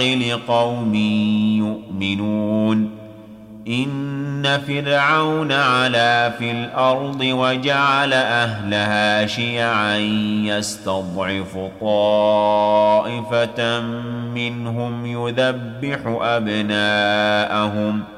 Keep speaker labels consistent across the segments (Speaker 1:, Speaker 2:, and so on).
Speaker 1: لقوم يؤمنون إن فرعون علا في الأرض وجعل أهلها شيعا يستضعف طائفة منهم يذبح أبناءهم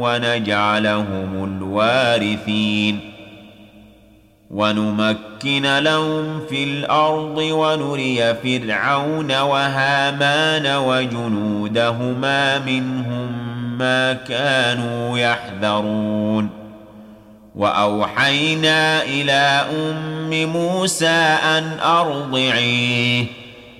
Speaker 1: ونجعلهم الوارثين ونمكن لهم في الأرض ونري فرعون وهامان وجنودهما منهم ما كانوا يحذرون وأوحينا إلى أم موسى أن أرضعيه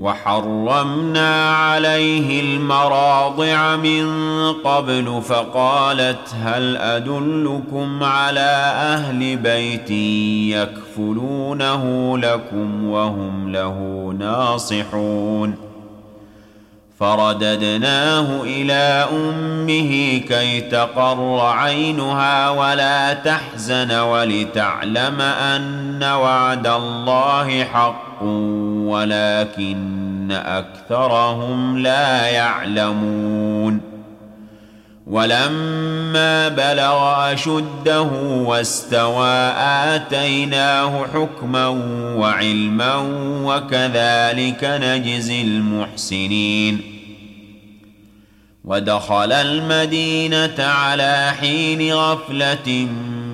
Speaker 1: وحرمنا عليه المراضع من قبل فقالت هل أدلكم على أهل بيت يكفلونه لكم وهم له ناصحون؟ فرددناه إلى أمه كي تقر عينها ولا تحزن ولتعلم أن وعد الله حق. ولكن أكثرهم لا يعلمون. ولما بلغ أشده واستوى آتيناه حكما وعلما وكذلك نجزي المحسنين. ودخل المدينة على حين غفلة من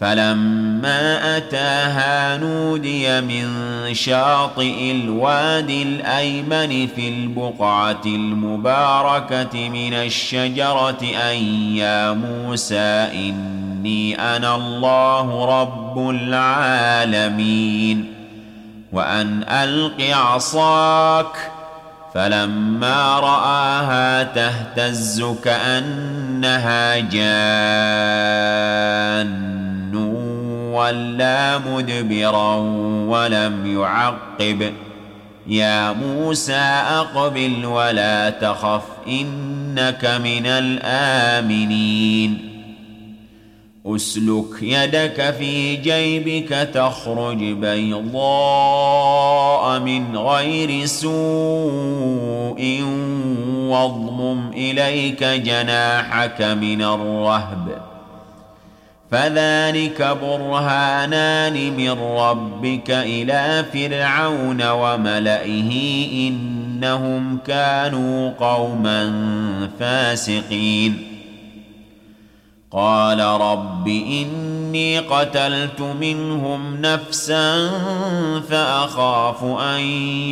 Speaker 1: فلما أتاها نودي من شاطئ الوادي الأيمن في البقعة المباركة من الشجرة أن يا موسى إني أنا الله رب العالمين. وأن ألق عصاك. فلما رآها تهتز كأنها جان. ولى مدبرا ولم يعقب. يا موسى أقبل ولا تخف إنك من الآمنين. أسلك يدك في جيبك تخرج بيضاء من غير سوء واضمم إليك جناحك من الرهب. فذلك برهانان من ربك إلى فرعون وملئه إنهم كانوا قوما فاسقين. قال رب إني قتلت منهم نفسا فأخاف أن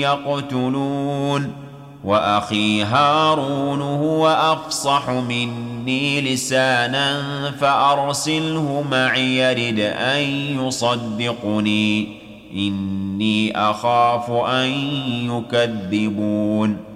Speaker 1: يقتلون. وأخي هارون هو أفصح مني لسانا فأرسله معي يرد أن يصدقني. إني أخاف أن يكذبون.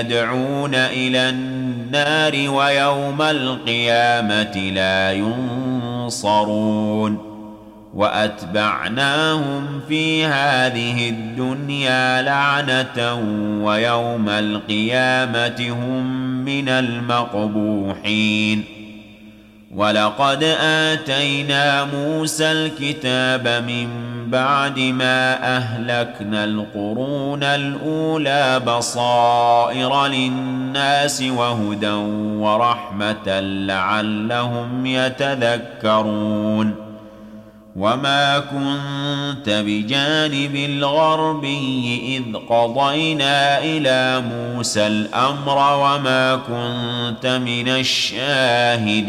Speaker 1: يدعون إلى النار ويوم القيامة لا ينصرون وأتبعناهم في هذه الدنيا لعنة ويوم القيامة هم من المقبوحين ولقد آتينا موسى الكتاب من بعد ما أهلكنا القرون الأولى بصائر للناس وهدى ورحمة لعلهم يتذكرون. وما كنت بجانب الغربي إذ قضينا إلى موسى الأمر وما كنت من الشاهدين.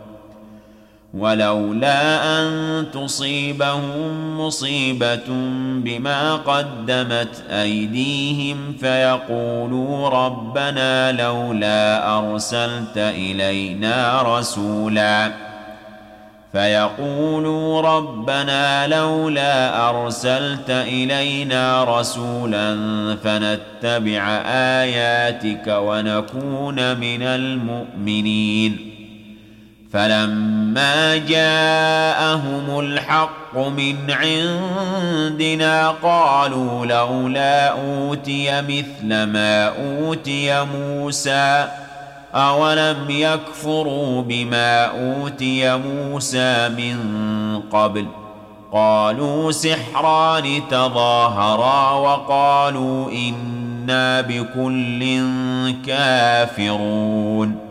Speaker 1: ولولا أن تصيبهم مصيبة بما قدمت أيديهم فيقولوا ربنا لولا أرسلت إلينا رسولا. فيقولوا ربنا لولا أرسلت إلينا رسولا فنتبع آياتك ونكون من المؤمنين. فلما جاءهم الحق من عندنا قالوا لولا اوتي مثل ما اوتي موسى أولم يكفروا بما أوتي موسى من قبل قالوا سحران تظاهرا وقالوا إنا بكل كافرون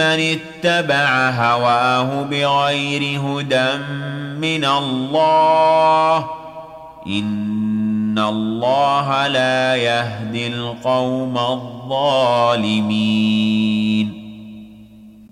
Speaker 1: اتبع هواه بغير هدى من الله إن الله لا يهدي القوم الظالمين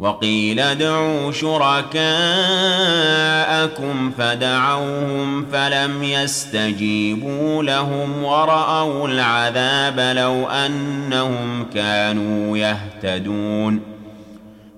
Speaker 1: وقيل ادعوا شركاءكم فدعوهم فلم يستجيبوا لهم ورأوا العذاب لو أنهم كانوا يهتدون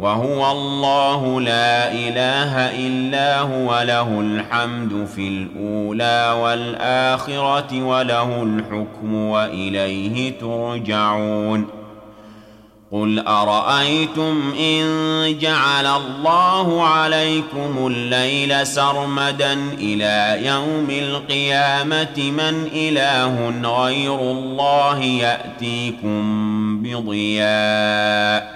Speaker 1: وهو الله لا إله إلا هو له الحمد في الأولى والآخرة وله الحكم وإليه ترجعون. قل أرأيتم إن جعل الله عليكم الليل سرمدا إلى يوم القيامة من إله غير الله يأتيكم بضياء.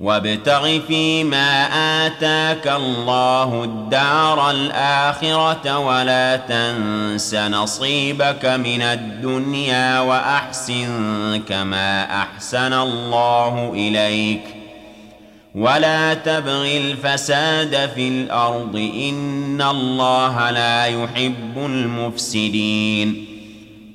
Speaker 1: وابتغ فيما آتاك الله الدار الآخرة ولا تنس نصيبك من الدنيا وأحسن كما أحسن الله إليك. ولا تبغ الفساد في الأرض إن الله لا يحب المفسدين.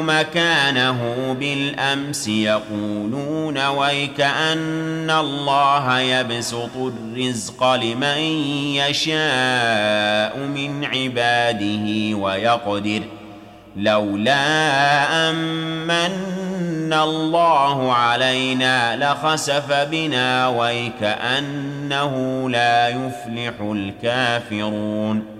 Speaker 1: مكانه بالأمس يقولون ويكأن الله يبسط الرزق لمن يشاء من عباده ويقدر لولا امن الله علينا لخسف بنا ويكأنه لا يفلح الكافرون